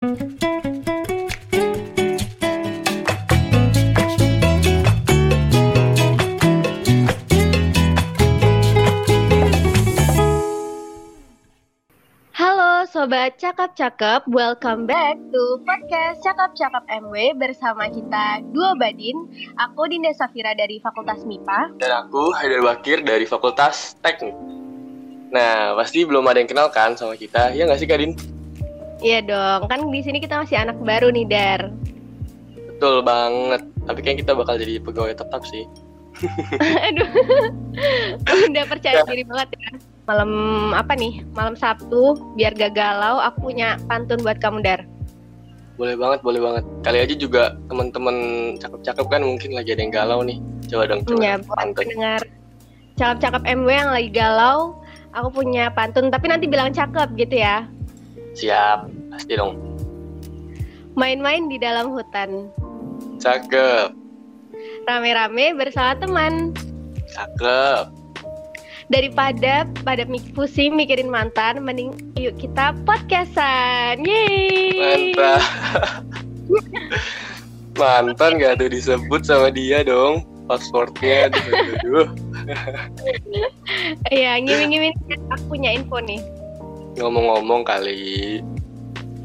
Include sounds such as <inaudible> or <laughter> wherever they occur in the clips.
Halo Sobat Cakap-Cakap, welcome back to podcast Cakap-Cakap MW bersama kita Dua Badin Aku Dinda Safira dari Fakultas MIPA Dan aku Haidar Bakir dari Fakultas Teknik. Nah, pasti belum ada yang kenal kan sama kita, ya nggak sih Kadin? Iya dong, kan di sini kita masih anak baru nih Dar Betul banget. Tapi kayaknya kita bakal jadi pegawai tetap sih. <laughs> Aduh, udah percaya diri banget ya Malam apa nih, malam Sabtu, biar gak galau aku punya pantun buat kamu Dar Boleh banget, boleh banget. Kali aja juga teman-teman cakep-cakep kan mungkin lagi ada yang galau nih. Coba dong, coba Ya, buat pantun. pendengar Cakap-cakap MW yang lagi galau Aku punya pantun, tapi nanti bilang cakep gitu ya Siap, pasti dong. Main-main di dalam hutan Cakep, Rame-rame bersama teman cakep. Daripada pada pusing mikirin mantan Mending yuk kita podcastan Yeay Mantap. <laughs> Mantan gak tuh disebut sama dia dong. Passwordnya, aduh. Iya ngiming-ngiming Aku punya info nih Ngomong-ngomong kali,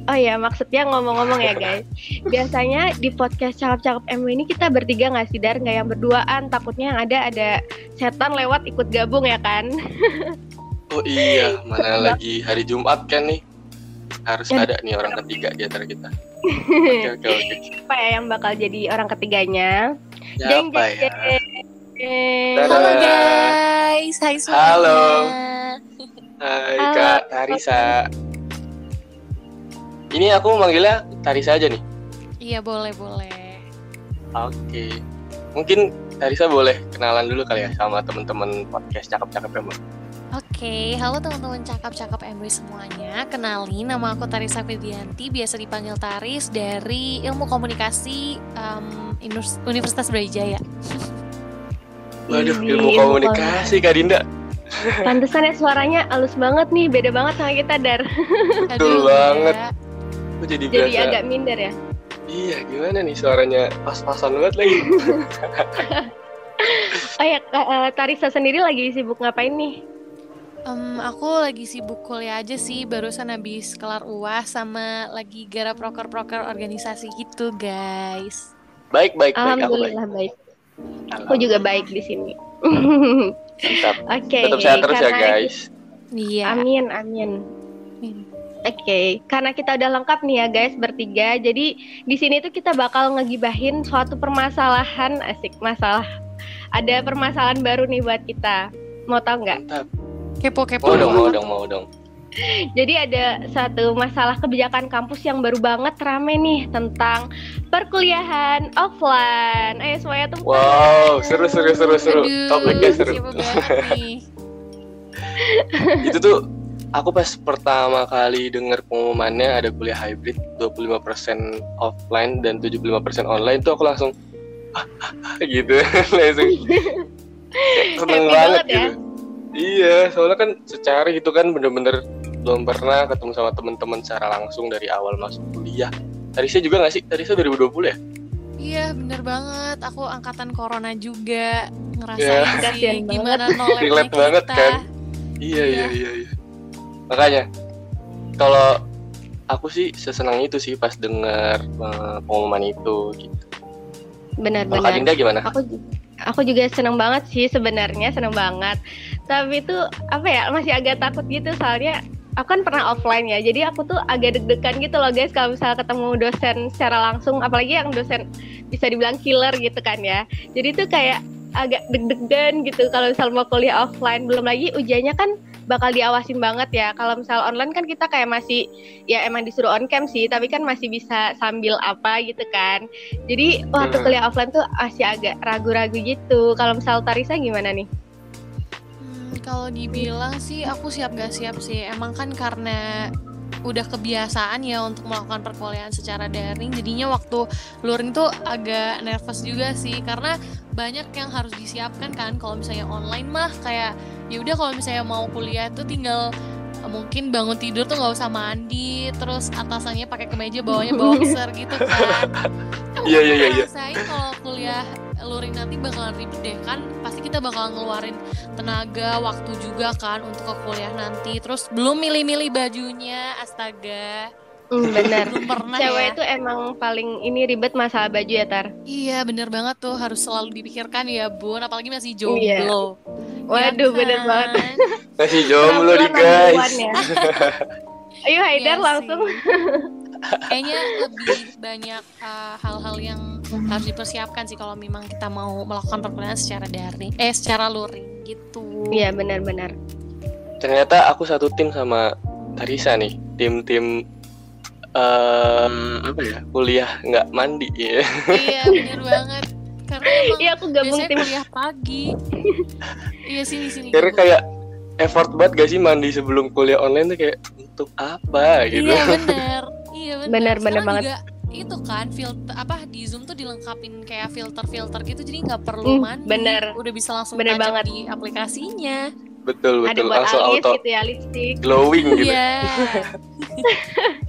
Oh iya maksudnya ngomong-ngomong ya guys <laughs> Biasanya di podcast Cakap-Cakap MW ini kita bertiga nggak sih Dar? Nggak yang berduaan Takutnya yang ada ada setan lewat ikut gabung ya kan <laughs> Oh iya, mana lagi hari Jumat kan nih? Harus Ya. ada nih orang ketiga di antara kita. <laughs> Oke oke oke. Siapa ya yang bakal jadi orang ketiganya? Jeng, Siapa jeng, ya? jeng. Dadah. Halo guys, hai semuanya. Halo. Hai Halo. Kak Tarisa. Ini aku manggilnya Tarisa aja nih. Iya boleh boleh. Oke. Mungkin Tarisa boleh kenalan dulu kali ya sama teman-teman podcast cakep-cakep Mbak. Oke, halo teman-teman cakap-cakap MW semuanya. Kenalin, nama aku Tarisa Fidianti, biasa dipanggil Taris dari Ilmu Komunikasi Inus- Universitas Brawijaya. Waduh, ilmu komunikasi Kak Dinda. Pantesan ya suaranya halus banget nih, beda banget sama kita Dar. Betul banget. ya. Aku jadi, Jadi biasa. agak minder ya. Iya, gimana nih suaranya pas-pasan banget lagi. <laughs> Oh ya, Kak, eh, Tarisa sendiri lagi sibuk ngapain nih? Em, aku lagi sibuk kuliah aja sih, barusan habis kelar UAS sama lagi garap proker-proker organisasi gitu guys. Baik, baik, baik. Aku baik. Alhamdulillah baik. Aku juga baik di sini. <laughs> Mantap. Oke. Tetap sehat terus ya karena guys. Iya. Amin, amin. Amin. Oke, karena kita udah lengkap nih ya guys bertiga. Jadi di sini tuh kita bakal ngegibahin suatu permasalahan asik masalah. Ada permasalahan baru nih buat kita. Mau tahu nggak? Mantap. Kepo-kepo. Mau dong, mau dong, mau dong. Jadi ada satu masalah kebijakan kampus yang baru banget rame nih tentang perkuliahan offline. Ayo semuanya tuh. Wow, seru seru seru seru. Aduh, Topiknya seru. siapa banget nih. <laughs> Itu tuh aku pas pertama kali dengar pengumumannya ada kuliah hybrid 25% offline dan 75% online tuh aku langsung gitu <laughs> langsung kayak <laughs> seneng Happy banget banget ya. gitu. Iya, soalnya kan secara gitu kan bener-bener belum pernah ketemu sama teman-teman secara langsung dari awal masuk kuliah. Tarisa juga nggak sih? Tarisa 2020 ya? Iya bener banget, aku angkatan corona juga Ya. ngerasain sih Kasian gimana nolnya Relate kita. banget kan? Iya, iya, iya, iya. Makanya kalau aku sih sesenang itu sih pas dengar eh, pengumuman itu gitu. Kalau Kak Benar-benar. Dinda gimana? Aku aku juga seneng banget sih sebenarnya seneng banget. Tapi itu apa ya masih agak takut gitu soalnya aku kan pernah offline ya. Jadi aku tuh agak deg-degan gitu loh guys kalau misalnya ketemu dosen secara langsung apalagi yang dosen bisa dibilang killer gitu kan ya. Jadi tuh kayak agak deg-degan gitu kalau misal mau kuliah offline belum lagi ujiannya kan bakal diawasin banget ya kalau misal online kan kita kayak masih ya emang disuruh on cam sih tapi kan masih bisa sambil apa gitu kan jadi waktu Hmm. kuliah offline tuh masih agak ragu-ragu gitu kalau misal Tarisa gimana nih kalau dibilang sih aku siap gak siap sih. Emang kan karena udah kebiasaan ya untuk melakukan perkuliahan secara daring jadinya waktu luring tuh agak nervous juga sih karena banyak yang harus disiapkan kan kalau misalnya online mah kayak ya udah kalau misalnya mau kuliah tuh tinggal mungkin bangun tidur tuh nggak usah mandi terus atasannya pakai kemeja bawahnya <laughs> boxer gitu kan Iya, iya, iya, iya. kalau kuliah luring nanti bakalan ribet deh kan pasti kita bakalan ngeluarin tenaga waktu juga kan untuk ke kuliah nanti terus belum milih-milih bajunya astaga Hmm, benar. belum pernah Cewek ya itu emang paling ini ribet masalah baju ya Tar. iya bener banget tuh harus selalu dipikirkan ya bun apalagi masih Iya. jomblo Waduh, Ya bener kan? banget. <laughs> Masih jomblo nih guys. ya. <laughs> Ayo Haidar Iya langsung. <laughs> Kayaknya lebih banyak uh, hal-hal yang harus dipersiapkan sih kalau memang kita mau melakukan perkuliahan secara daring, eh secara luring gitu. Iya benar-benar. Ternyata aku satu tim sama Tarisa nih, tim-tim em, apa ya kuliah nggak mandi ya. iya bener banget. Karena Iya aku gabung tim. kuliah pagi. iya sini sini. Karena gitu. kayak effort banget gak sih mandi sebelum kuliah online tuh kayak untuk apa gitu. Iya bener. Iya bener. Bener, bener Sekarang banget. juga itu kan filter apa di Zoom tuh dilengkapin kayak filter-filter gitu jadi nggak perlu Hmm, mandi. bener. Udah bisa langsung Bener banget. di aplikasinya. Betul Ada betul buat langsung alis auto gitu ya lipstick. glowing gitu. Iya. <laughs>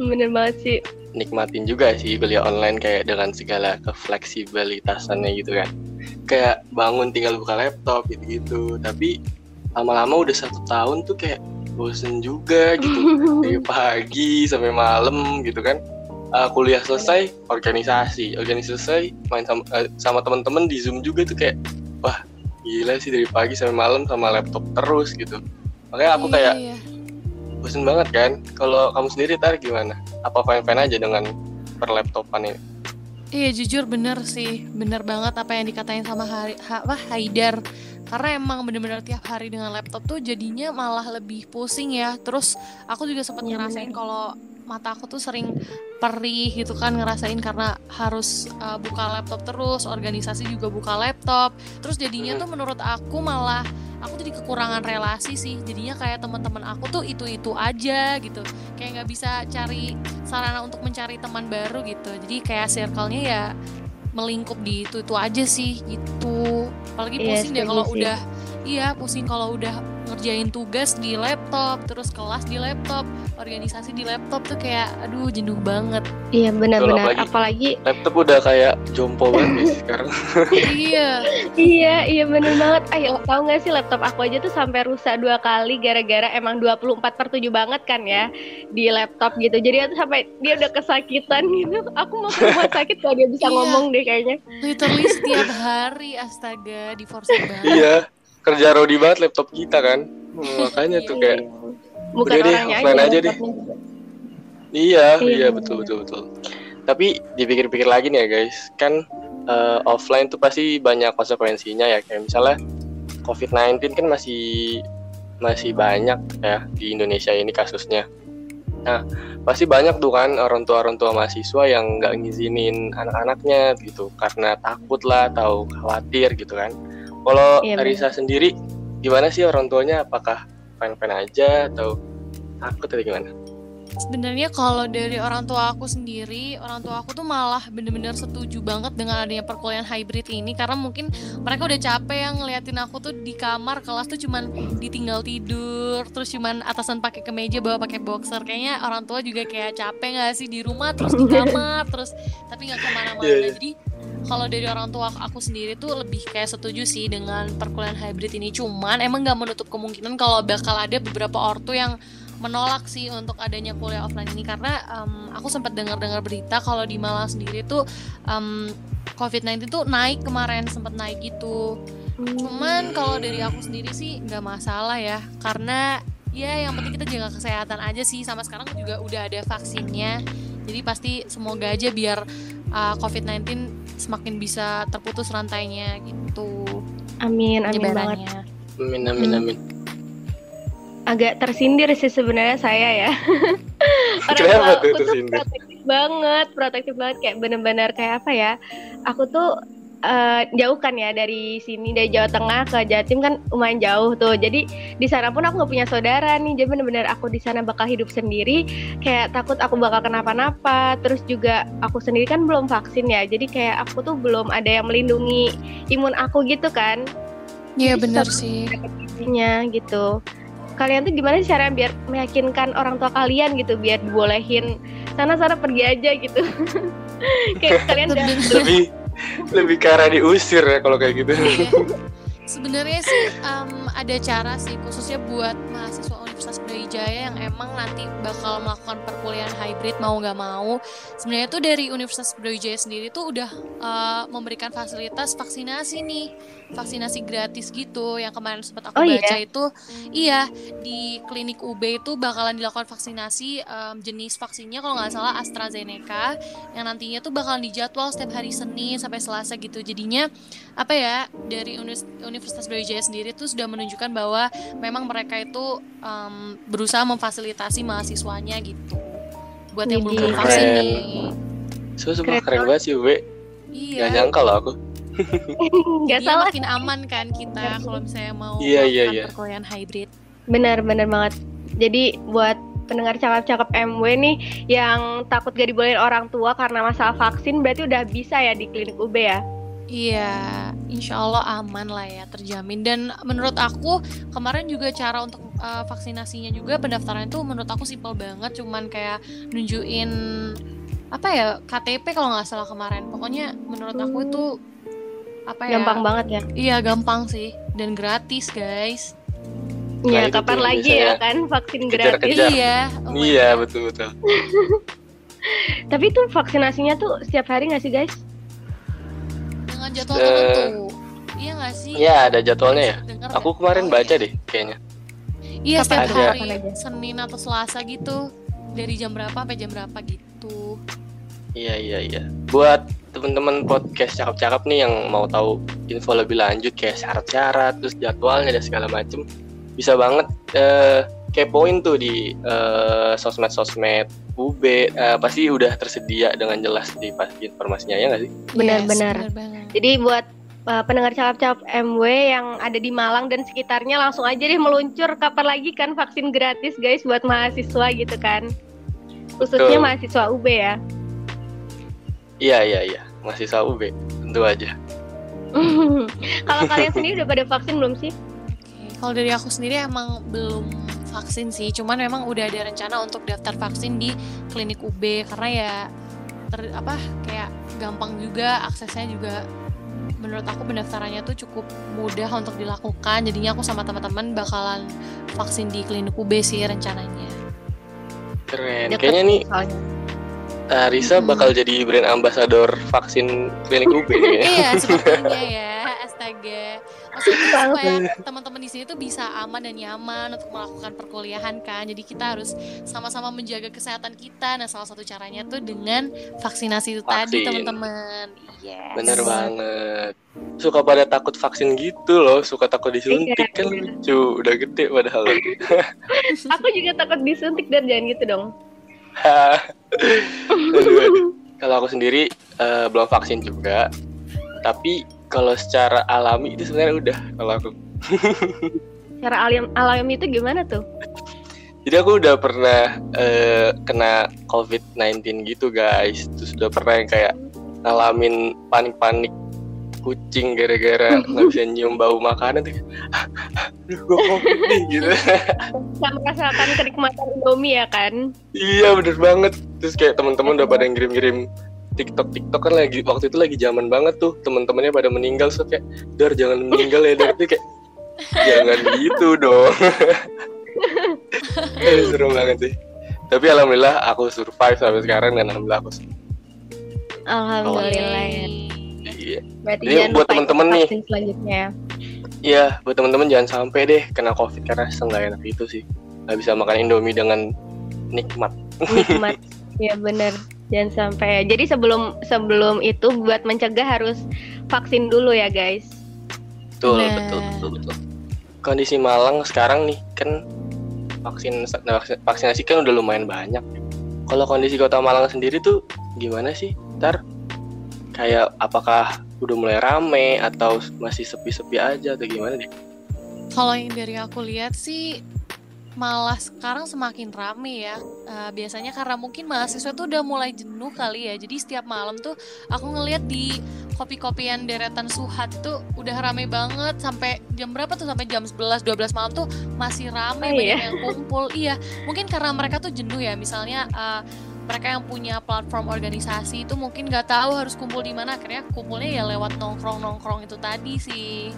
Bener banget sih. Nikmatin juga sih kuliah online kayak dengan segala kefleksibilitasannya gitu kan. Kayak bangun tinggal buka laptop gitu-gitu. Tapi lama-lama udah satu tahun tuh kayak bosen juga gitu. <laughs> dari pagi sampai malam gitu kan. Uh, kuliah selesai organisasi. Organisasi selesai main sama eh, sama teman-teman di zoom juga tuh kayak wah gila sih dari pagi sampai malam sama laptop terus gitu. Makanya aku kayak Iya. bosen banget kan. Kalau kamu sendiri tar gimana? Apa fine aja dengan perlaptopan ini? Iya jujur bener sih, bener banget apa yang dikatain sama Hari, ha, apa, Haidar. Karena emang bener-bener tiap hari dengan laptop tuh jadinya malah lebih pusing ya. Terus aku juga sempat Iya, ngerasain kalau mata aku tuh sering perih gitu kan ngerasain karena harus uh, buka laptop terus, organisasi juga buka laptop. Terus jadinya tuh menurut aku malah aku jadi kekurangan relasi sih. Jadinya kayak teman-teman aku tuh itu-itu aja gitu. Kayak nggak bisa cari sarana untuk mencari teman baru gitu jadi kayak circle-nya ya melingkup di itu itu aja sih gitu. Apalagi Iya, pusing deh setuju kalau udah iya pusing kalau udah ngerjain tugas di laptop terus kelas di laptop organisasi di laptop tuh kayak aduh jenuh banget Iya benar-benar. apalagi- Apalagi laptop udah kayak jompo banget <laughs> sekarang iya iya iya bener banget. Ayo tahu nggak sih laptop aku aja tuh sampai rusak dua kali gara-gara emang 24 per 7 banget kan ya di laptop gitu. Jadi aku sampai dia udah kesakitan gitu. Aku mau ke rumah sakit kalau dia bisa Iya. ngomong deh kayaknya. literally setiap hari astaga di force banget iya kerja rodi banget laptop kita kan Hmm, makanya tuh kayak Bukan Udah deh, offline aja deh. laptopnya juga. Iya, Iya, iya bener. betul betul betul. Tapi dipikir-pikir lagi nih ya guys, kan eh, offline tuh pasti banyak konsekuensinya ya. Kayak misalnya COVID-19 kan masih masih banyak ya di Indonesia ini kasusnya. Nah, pasti banyak tuh kan orang tua orang tua mahasiswa yang nggak ngizinin anak-anaknya gitu karena takut lah atau khawatir gitu kan. Kalau Iya, Arisa sendiri gimana sih orang tuanya? Apakah fine-fine aja atau takut atau gimana? Sebenarnya kalau dari orang tua aku sendiri, orang tua aku tuh malah bener-bener setuju banget dengan adanya perkuliahan hybrid ini karena mungkin mereka udah capek yang ngeliatin aku tuh di kamar kelas tuh cuman ditinggal tidur, terus cuman atasan pakai kemeja bawa pakai boxer. Kayaknya orang tua juga kayak capek nggak sih di rumah terus di <laughs> kamar terus tapi nggak ke mana-mana. Iya, iya. Jadi kalau dari orang tua aku sendiri tuh lebih kayak setuju sih dengan perkuliahan hybrid ini. Cuman emang nggak menutup kemungkinan kalau bakal ada beberapa ortu yang menolak sih untuk adanya kuliah offline ini karena em, aku sempat dengar-dengar berita kalau di Malang sendiri tuh em, COVID-19 tuh naik kemarin sempat naik gitu. Cuman kalau dari aku sendiri sih nggak masalah ya karena ya yang penting kita jaga kesehatan aja sih sama sekarang juga udah ada vaksinnya. Jadi pasti semoga aja biar uh, COVID-19 semakin bisa terputus rantainya gitu. Amin, amin banget. Amin amin Hmm. amin. Agak tersindir sih sebenarnya saya ya. <laughs> Orang Kenapa tua tuh aku tuh tersindir? protektif banget, protektif banget kayak bener-bener kayak apa ya? Aku tuh eh, jauh kan ya dari sini dari Jawa Tengah ke Jatim kan lumayan jauh tuh. Jadi di sana pun aku nggak punya saudara nih. Jadi bener-bener aku di sana bakal hidup sendiri. Kayak takut aku bakal kenapa-napa. Terus juga aku sendiri kan belum vaksin ya. Jadi kayak aku tuh belum ada yang melindungi imun aku gitu kan. Iya susah sih. intinya gitu. kalian tuh gimana sih cara biar meyakinkan orang tua kalian gitu biar dibolehin sana sana pergi aja gitu <laughs> kayak kalian udah lebih ke diusir ya kalau kayak gitu Iya. Sebenarnya sih em, ada cara sih khususnya buat mahasiswa Brawijaya yang emang nanti bakal melakukan perkuliahan hybrid mau nggak mau. Sebenarnya tuh dari Universitas Brawijaya sendiri tuh udah eh, memberikan fasilitas vaksinasi nih, vaksinasi gratis gitu. Yang kemarin sempat aku Oh, iya? baca itu, iya di klinik UB itu bakalan dilakukan vaksinasi em, jenis vaksinnya kalau nggak salah AstraZeneca yang nantinya tuh bakalan dijadwal setiap hari Senin sampai Selasa gitu. Jadinya apa ya dari Universitas Brawijaya sendiri tuh sudah menunjukkan bahwa memang mereka itu em, berusaha memfasilitasi mahasiswanya gitu. Buat yang belum vaksin nih. so sumpah Keren. banget sih Ube Iya. Gak nyangka loh aku. Jadinya salah. makin aman kan kita kalau misalnya mau Iya, iya, iya. perkuliahan hybrid. benar benar banget. Jadi buat pendengar cakap-cakap MW nih yang takut gak dibolehin orang tua karena masalah vaksin berarti udah bisa ya di klinik UB ya? Iya, insya Allah aman lah ya, terjamin. Dan menurut aku kemarin juga cara untuk uh, vaksinasinya juga pendaftaran itu menurut aku simpel banget, cuman kayak nunjukin apa ya KTP kalau nggak salah kemarin. Pokoknya menurut aku itu apa ya? gampang banget ya Iya gampang sih dan gratis guys. Nah, ya kapan tuh lagi ya kan vaksin kejar-kejar. gratis Kejar. Iya. oh iya betul betul <laughs> tapi itu vaksinasinya tuh setiap hari nggak sih guys Dengan jadwal tertentu. Iya nggak sih? Iya ada jadwalnya ya Dengar aku kemarin Oh, baca deh kayaknya Iya setiap aja? hari? Senin atau Selasa gitu dari jam berapa sampai jam berapa gitu. Iya iya iya. Buat teman-teman podcast cakep-cakep nih yang mau tahu info lebih lanjut kayak syarat-syarat, terus jadwalnya dan segala macem, bisa banget eh, kepoin tuh di eh, sosmed-sosmed UB. Eh, pasti udah tersedia dengan jelas di pasti informasinya ya nggak sih? Benar-benar. Yes, benar. Jadi buat uh, pendengar cakap-cakap MW yang ada di Malang dan sekitarnya langsung aja deh meluncur kapan lagi kan vaksin gratis guys buat mahasiswa gitu kan. Khususnya Betul. mahasiswa UB ya. Iya iya iya. Masih UB tentu aja. <laughs> Kalau kalian sendiri udah pada vaksin belum sih? Kalau dari aku sendiri emang belum vaksin sih, cuman memang udah ada rencana untuk daftar vaksin di klinik UB karena ya ter, apa kayak gampang juga aksesnya juga menurut aku pendaftarannya tuh cukup mudah untuk dilakukan jadinya aku sama teman-teman bakalan vaksin di klinik UB sih rencananya Keren. Deket Kayaknya nih soalnya. eh, Risa Mm-mm. bakal jadi brand ambassador vaksin klinik UB kayaknya. <laughs> iya sepertinya ya astaga maksudnya supaya teman-teman di sini tuh bisa aman dan nyaman untuk melakukan perkuliahan kan jadi kita harus sama-sama menjaga kesehatan kita nah salah satu caranya tuh dengan vaksinasi itu tadi Vaksin. teman-teman yes Bener banget. Suka pada takut vaksin gitu loh, suka takut disuntik Iya, kan iya. lucu, udah gede padahal. <laughs> Aku juga takut disuntik dan jangan gitu dong. Aduh, aduh. Kalau aku sendiri eh, belum vaksin juga, tapi kalau secara alami itu sebenarnya udah kalau aku. Cara alam alami itu gimana tuh? Jadi aku udah pernah eh, kena COVID-19 gitu guys, terus udah pernah yang kayak ngalamin panik-panik kucing gara-gara <laughs> nggak bisa nyium bau makanan tuh. Aduh, gue COVID nih gitu. Bisa merasakan kenikmatan Indomie ya kan? Iya bener banget. Terus kayak teman-teman udah pada ngirim-ngirim TikTok TikTok kan lagi waktu itu lagi zaman banget tuh teman-temannya pada meninggal so kayak dar jangan meninggal ya dar kayak jangan gitu dong. <laughs> Aduh, Serem banget sih. Tapi alhamdulillah aku survive sampai sekarang dan alhamdulillah aku Alhamdulillah ya. iya. Berarti jangan buat teman-teman nih. selanjutnya ya. Iya, buat teman-teman jangan sampai deh kena covid karena nggak enak itu sih. Nggak bisa makan Indomie dengan nikmat. Nikmat. <laughs> ya bener. Jangan sampai. Jadi sebelum sebelum itu buat mencegah harus vaksin dulu ya guys. Betul, Nah. betul, betul, betul. Kondisi Malang sekarang nih kan vaksin vaksinasi kan udah lumayan banyak. Kalau kondisi Kota Malang sendiri tuh gimana sih? Ntar kayak apakah udah mulai rame atau masih sepi-sepi aja atau gimana deh? kalau yang dari aku lihat sih malah sekarang semakin rame ya. Uh, biasanya karena mungkin mahasiswa tuh udah mulai jenuh kali ya. Jadi setiap malam tuh aku ngeliat di kopi-kopian deretan Suhat tuh udah rame banget sampai jam berapa tuh sampai jam 11 12 malam tuh masih rame oh, banyak iya? yang kumpul. Iya, mungkin karena mereka tuh jenuh ya. Misalnya uh, mereka yang punya platform organisasi itu mungkin nggak tahu harus kumpul di mana akhirnya kumpulnya ya lewat nongkrong nongkrong itu tadi sih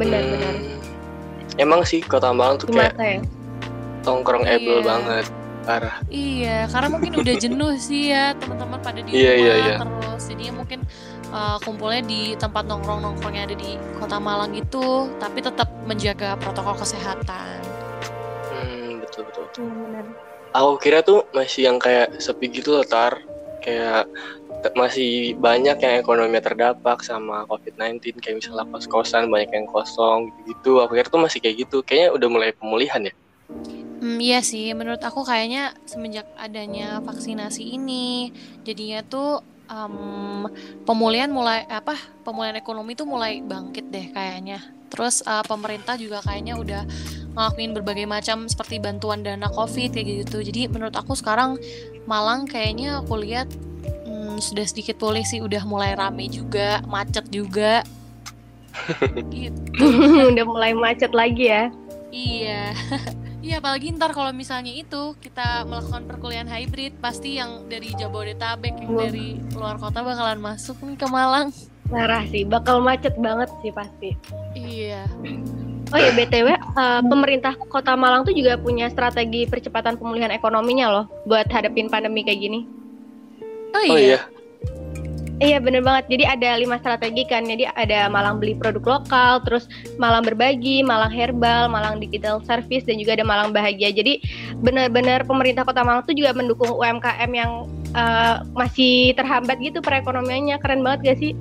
benar-benar hmm. emang sih kota Malang tuh kayak ya? Tongkrong iya. able banget parah. Iya karena mungkin udah jenuh sih ya teman-teman pada di iya, rumah iya, iya. terus. Jadinya mungkin uh, kumpulnya di tempat nongkrong nongkrong yang ada di kota Malang itu tapi tetap menjaga protokol kesehatan. Hmm betul betul, betul. Hmm, aku kira tuh masih yang kayak sepi gitu loh tar. Kayak masih banyak yang ekonomi terdampak sama COVID-19 kayak misalnya kos-kosan banyak yang kosong gitu aku kira tuh masih kayak gitu. Kayaknya udah mulai pemulihan ya Hmm, iya sih, menurut aku kayaknya semenjak adanya vaksinasi ini, jadinya tuh um, pemulihan mulai apa? Pemulihan ekonomi tuh mulai bangkit deh kayaknya. Terus uh, pemerintah juga kayaknya udah ngelakuin berbagai macam seperti bantuan dana COVID kayak gitu. Jadi menurut aku sekarang Malang kayaknya aku lihat hmm, sudah sedikit pulih sih, udah mulai rame juga, macet juga. <laughs> gitu. <laughs> udah mulai macet lagi ya. Iya. <laughs> Iya, apalagi ntar kalau misalnya itu kita melakukan perkuliahan hybrid, pasti yang dari Jabodetabek, yang dari luar kota bakalan masuk nih ke Malang. Parah sih, bakal macet banget sih pasti. Iya. Oh ya btw, uh, pemerintah Kota Malang tuh juga punya strategi percepatan pemulihan ekonominya loh, buat hadapin pandemi kayak gini. Oh iya. Oh, iya. Iya bener banget. Jadi ada lima strategi kan. Jadi ada Malang beli produk lokal, terus Malang berbagi, Malang herbal, Malang digital service, dan juga ada Malang bahagia. Jadi benar-benar pemerintah Kota Malang tuh juga mendukung UMKM yang uh, masih terhambat gitu perekonomiannya. Keren banget gak sih?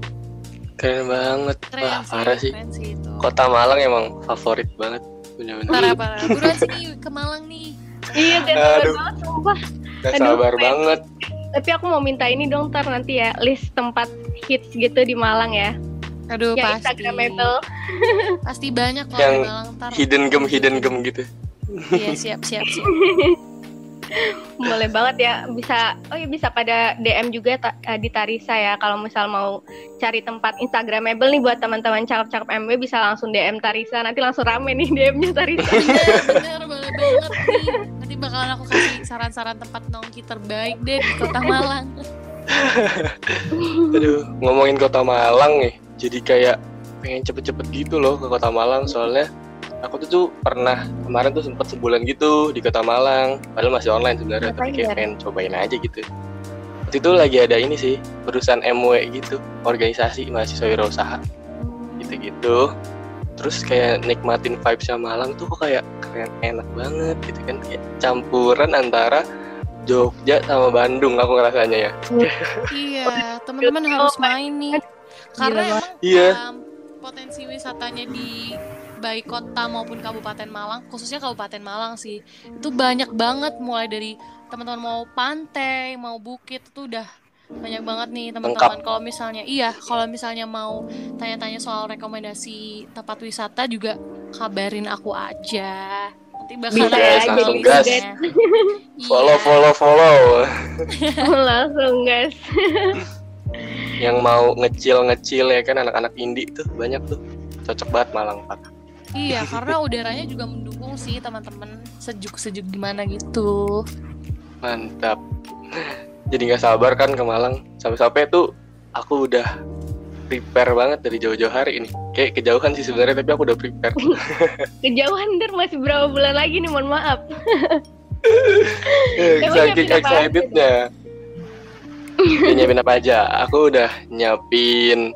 Keren banget. Keren Wah, sih, parah sih. Keren sih itu. Kota Malang emang favorit banget. Bener-bener. Parah parah. Buruan sini ke Malang nih. Iya, gak banget sumpah. Gak sabar banget tapi aku mau minta ini dong ntar nanti ya list tempat hits gitu di Malang ya. Aduh ya, pasti. Instagramable. <laughs> pasti banyak kok yang di Malang ntar. Hidden gem hidden gem gitu. Iya siap siap siap. <laughs> Boleh banget ya bisa oh ya bisa pada DM juga ta, uh, di Tarisa ya kalau misal mau cari tempat Instagramable nih buat teman-teman cakep-cakep MW bisa langsung DM Tarisa nanti langsung rame nih DM-nya Tarisa. Iya bener boleh banget nih. Nanti bakalan aku kasih saran-saran tempat nongki terbaik deh di Kota Malang. <laughs> Aduh ngomongin Kota Malang nih jadi kayak pengen cepet-cepet gitu loh ke Kota Malang. Soalnya aku tuh tuh pernah kemarin tuh sempat sebulan gitu di Kota Malang. Padahal masih online sebenarnya tapi kayak pengen cobain aja gitu. Waktu itu lagi ada ini sih perusahaan MW gitu organisasi mahasiswa wirausaha. Gitu-gitu terus kayak nikmatin vibesnya Malang tuh kok kayak keren enak banget gitu kan kayak campuran antara Jogja sama Bandung aku ngerasanya ya iya teman-teman harus main nih karena emang iya. um, potensi wisatanya di baik kota maupun kabupaten Malang, khususnya kabupaten Malang sih. Itu banyak banget mulai dari teman-teman mau pantai, mau bukit itu udah banyak banget nih teman-teman. Kalau misalnya iya, kalau misalnya mau tanya-tanya soal rekomendasi tempat wisata juga kabarin aku aja. Nanti bakal ada langsung gas. follow follow follow. <laughs> langsung guys. <laughs> Yang mau ngecil-ngecil ya kan anak-anak indie tuh banyak tuh. Cocok banget Malang Pak. Iya, karena udaranya juga mendukung sih teman-teman sejuk-sejuk gimana gitu. Mantap. Jadi nggak sabar kan ke Malang. Sampai-sampai tuh aku udah prepare banget dari jauh-jauh hari ini. Kayak kejauhan sih sebenarnya, tapi aku udah prepare. <laughs> kejauhan der masih berapa bulan lagi nih, mohon maaf. <laughs> Saking excitednya. Ya, nyiapin apa aja? Aku udah nyiapin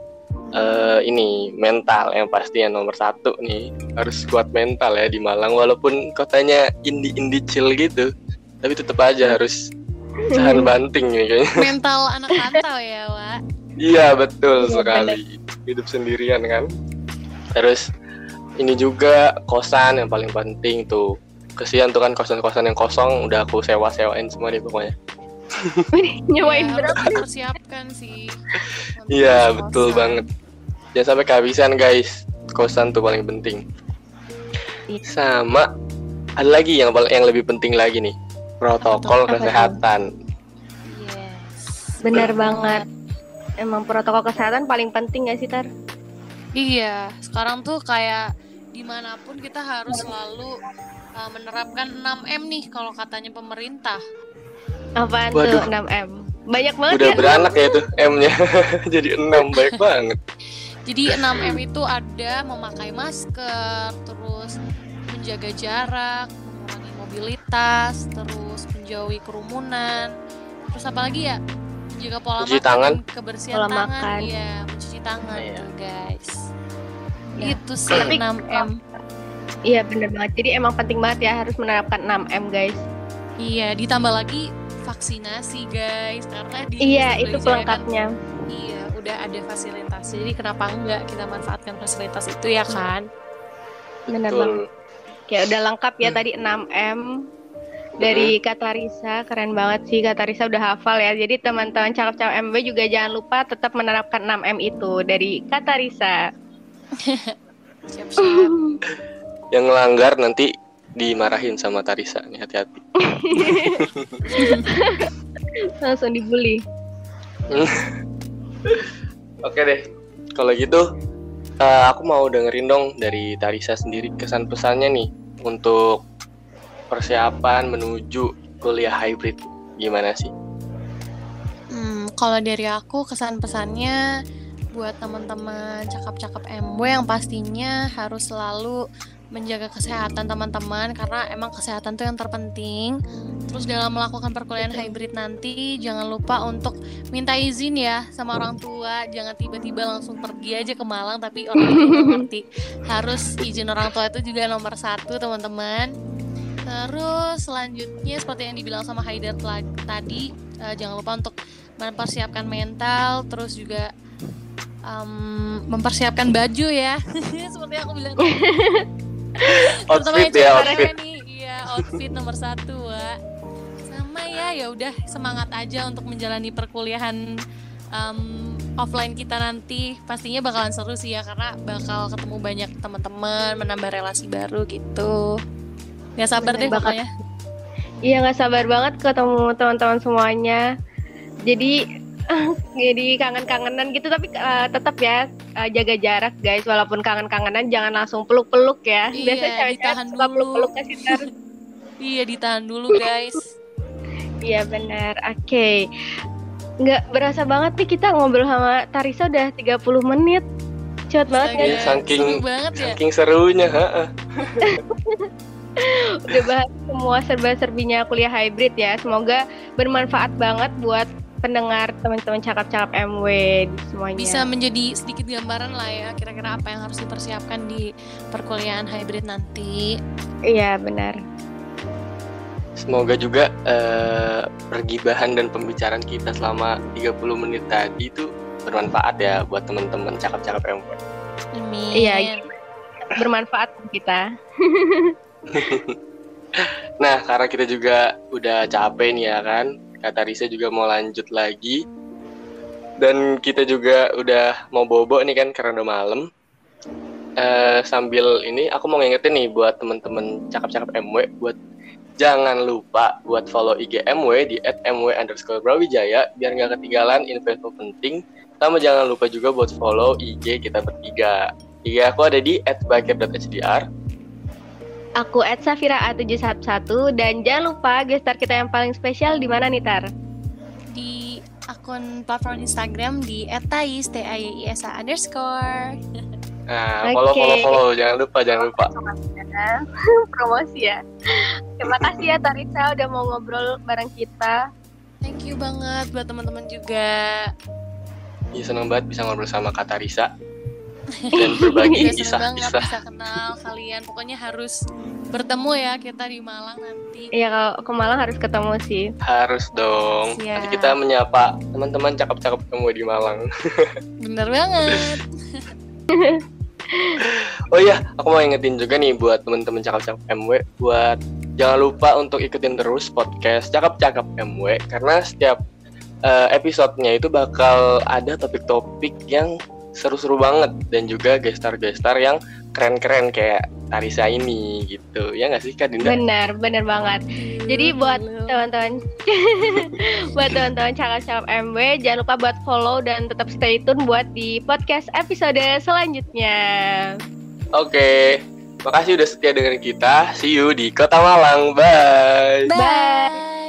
uh, ini mental yang pasti yang nomor satu nih harus kuat mental ya di Malang walaupun kotanya indie indie chill gitu tapi tetap aja harus tahan banting nih kayaknya. <laughs> Mental anak rantau ya Wak iya betul ya, sekali. bener. hidup sendirian kan? Terus ini juga kosan yang paling penting tuh. Kesian tuh kan kosan-kosan yang kosong udah aku sewa-sewain semua nih pokoknya. <laughs> Nyewain ya, berapa persiapkan sih. Iya betul banget. Jangan sampai kehabisan guys. Kosan tuh paling penting. Iya. sama ada lagi yang yang lebih penting lagi nih protokol Apa kesehatan Yes. Bener banget. Emang protokol kesehatan paling penting gak sih Tar? Iya, sekarang tuh kayak di mana pun kita harus selalu uh, menerapkan 6M nih kalau katanya pemerintah. Apaan Waduh. tuh 6M? Banyak banget udah ya. beranak ya tuh M-nya <laughs> jadi enam baik banget Jadi 6M itu ada memakai masker, terus menjaga jarak, mobilitas, terus menjauhi kerumunan. Terus apa lagi ya? Menjaga pola Mencuci makan, tangan. kebersihan Pola tangan. makan. Iya, mencuci tangan Iya. tuh, guys. Ya. Itu sih Tapi- 6M. Iya bener banget. Jadi emang penting banget ya harus menerapkan 6M guys. Iya, ditambah lagi vaksinasi, guys. Karena di Iya itu kan pelengkapnya. Iya, udah ada fasilitas. Jadi kenapa enggak kita manfaatkan fasilitas itu ya kan? Bener banget. Kayak udah lengkap ya Hmm. tadi 6M dari Kata Risa. Keren banget sih Kata Risa udah hafal ya. Jadi teman-teman cakep-cakep MW juga jangan lupa tetap menerapkan 6M itu dari Kata Risa. Siap-siap. <laughs> <laughs> yang ngelanggar nanti dimarahin sama Tarisa nih hati-hati <laughs> Langsung dibully. oke deh kalau gitu eh, aku mau dengerin dong dari Tarisa sendiri kesan pesannya nih untuk persiapan menuju kuliah hybrid. Gimana sih? Hmm, kalau dari aku kesan pesannya buat teman-teman cakap-cakap MW yang pastinya harus selalu menjaga kesehatan teman-teman karena emang kesehatan tuh yang terpenting. Terus dalam melakukan perkuliahan hybrid nanti jangan lupa untuk minta izin ya sama orang tua. Jangan tiba-tiba langsung pergi aja ke Malang tapi orang tua <laughs> ngerti. Harus izin orang tua itu juga nomor satu teman-teman. Terus selanjutnya seperti yang dibilang sama Haidar tadi eh, jangan lupa untuk mempersiapkan mental terus juga em, mempersiapkan baju ya <laughs> seperti yang aku bilang <laughs> <laughs> outfit yang ya outfit. Nih iya outfit nomor satu Wak. sama ya ya udah semangat aja untuk menjalani perkuliahan em, offline kita nanti. Pastinya bakalan seru sih ya karena bakal ketemu banyak teman-teman menambah relasi baru gitu. Gak sabar Bener deh pokoknya. Iya nggak sabar banget ketemu teman-teman semuanya. Jadi <laughs> jadi kangen-kangenan gitu tapi eh, tetap ya eh, jaga jarak guys walaupun kangen-kangenan jangan langsung peluk-peluk ya. Iya, Biasanya cewek-cewek ditahan suka dulu. peluk-peluk kasih <laughs> iya ditahan dulu guys Iya benar. Oke. Nggak berasa banget nih kita ngobrol sama Tarisa udah 30 menit. Cepet banget kan? Iya, saking- seru banget ya saking serunya ha <laughs> Udah bahas semua serba-serbinya kuliah hybrid ya. Semoga bermanfaat banget buat pendengar teman-teman cakap-cakap MW di semuanya. bisa menjadi sedikit gambaran lah ya kira-kira apa yang harus dipersiapkan di perkuliahan hybrid nanti Iya benar. Semoga juga eh, pergibahan dan pembicaraan kita selama 30 menit tadi itu bermanfaat ya buat teman-teman cakap-cakap MW. Amin. Iya, Bermanfaat buat kita. <laughs> <laughs> Nah, karena kita juga udah capek nih ya kan, kata Risa juga mau lanjut lagi. Dan kita juga udah mau bobo nih kan karena udah malam. Eh, sambil ini aku mau ngingetin nih buat teman-teman cakap-cakap MW buat jangan lupa buat follow IG MW di @mw underscore Brawijaya biar nggak ketinggalan info penting. Sama jangan lupa juga buat follow IG kita bertiga. IG aku ada di @bakir.hdr Aku at Safira A711 dan jangan lupa gestar kita yang paling spesial di mana nih Tar? di akun platform Instagram di @tais t a y i s a underscore Nah, Oke. follow follow follow jangan lupa jangan lupa. <laughs> Promosi ya. Terima kasih ya Tarisa udah mau ngobrol bareng kita. thank you banget buat teman-teman juga Iya seneng banget bisa ngobrol sama Kak Tarisa dan <laughs> berbagi banget kisah-kisah. bisa kenal kalian pokoknya harus bertemu ya kita di Malang nanti Iya kalau ke Malang harus ketemu sih. Harus dong. Siap. Nanti kita menyapa teman-teman cakep-cakep kamu di Malang. <laughs> bener banget <laughs> Oh iya, aku mau ingetin juga nih buat teman-teman cakep-cakep MW buat jangan lupa untuk ikutin terus podcast cakep-cakep MW karena setiap eh, episodenya itu bakal ada topik-topik yang seru-seru banget dan juga gestar-gestar yang keren-keren kayak Tarisa ini gitu ya nggak sih Kak Dinda? Benar, benar banget. Jadi buat teman-teman <laughs> buat teman-teman cakap-cakap MW jangan lupa buat follow dan tetap stay tune buat di podcast episode selanjutnya. Oke, makasih udah setia dengan kita. See you di Kota Malang. Bye. Bye.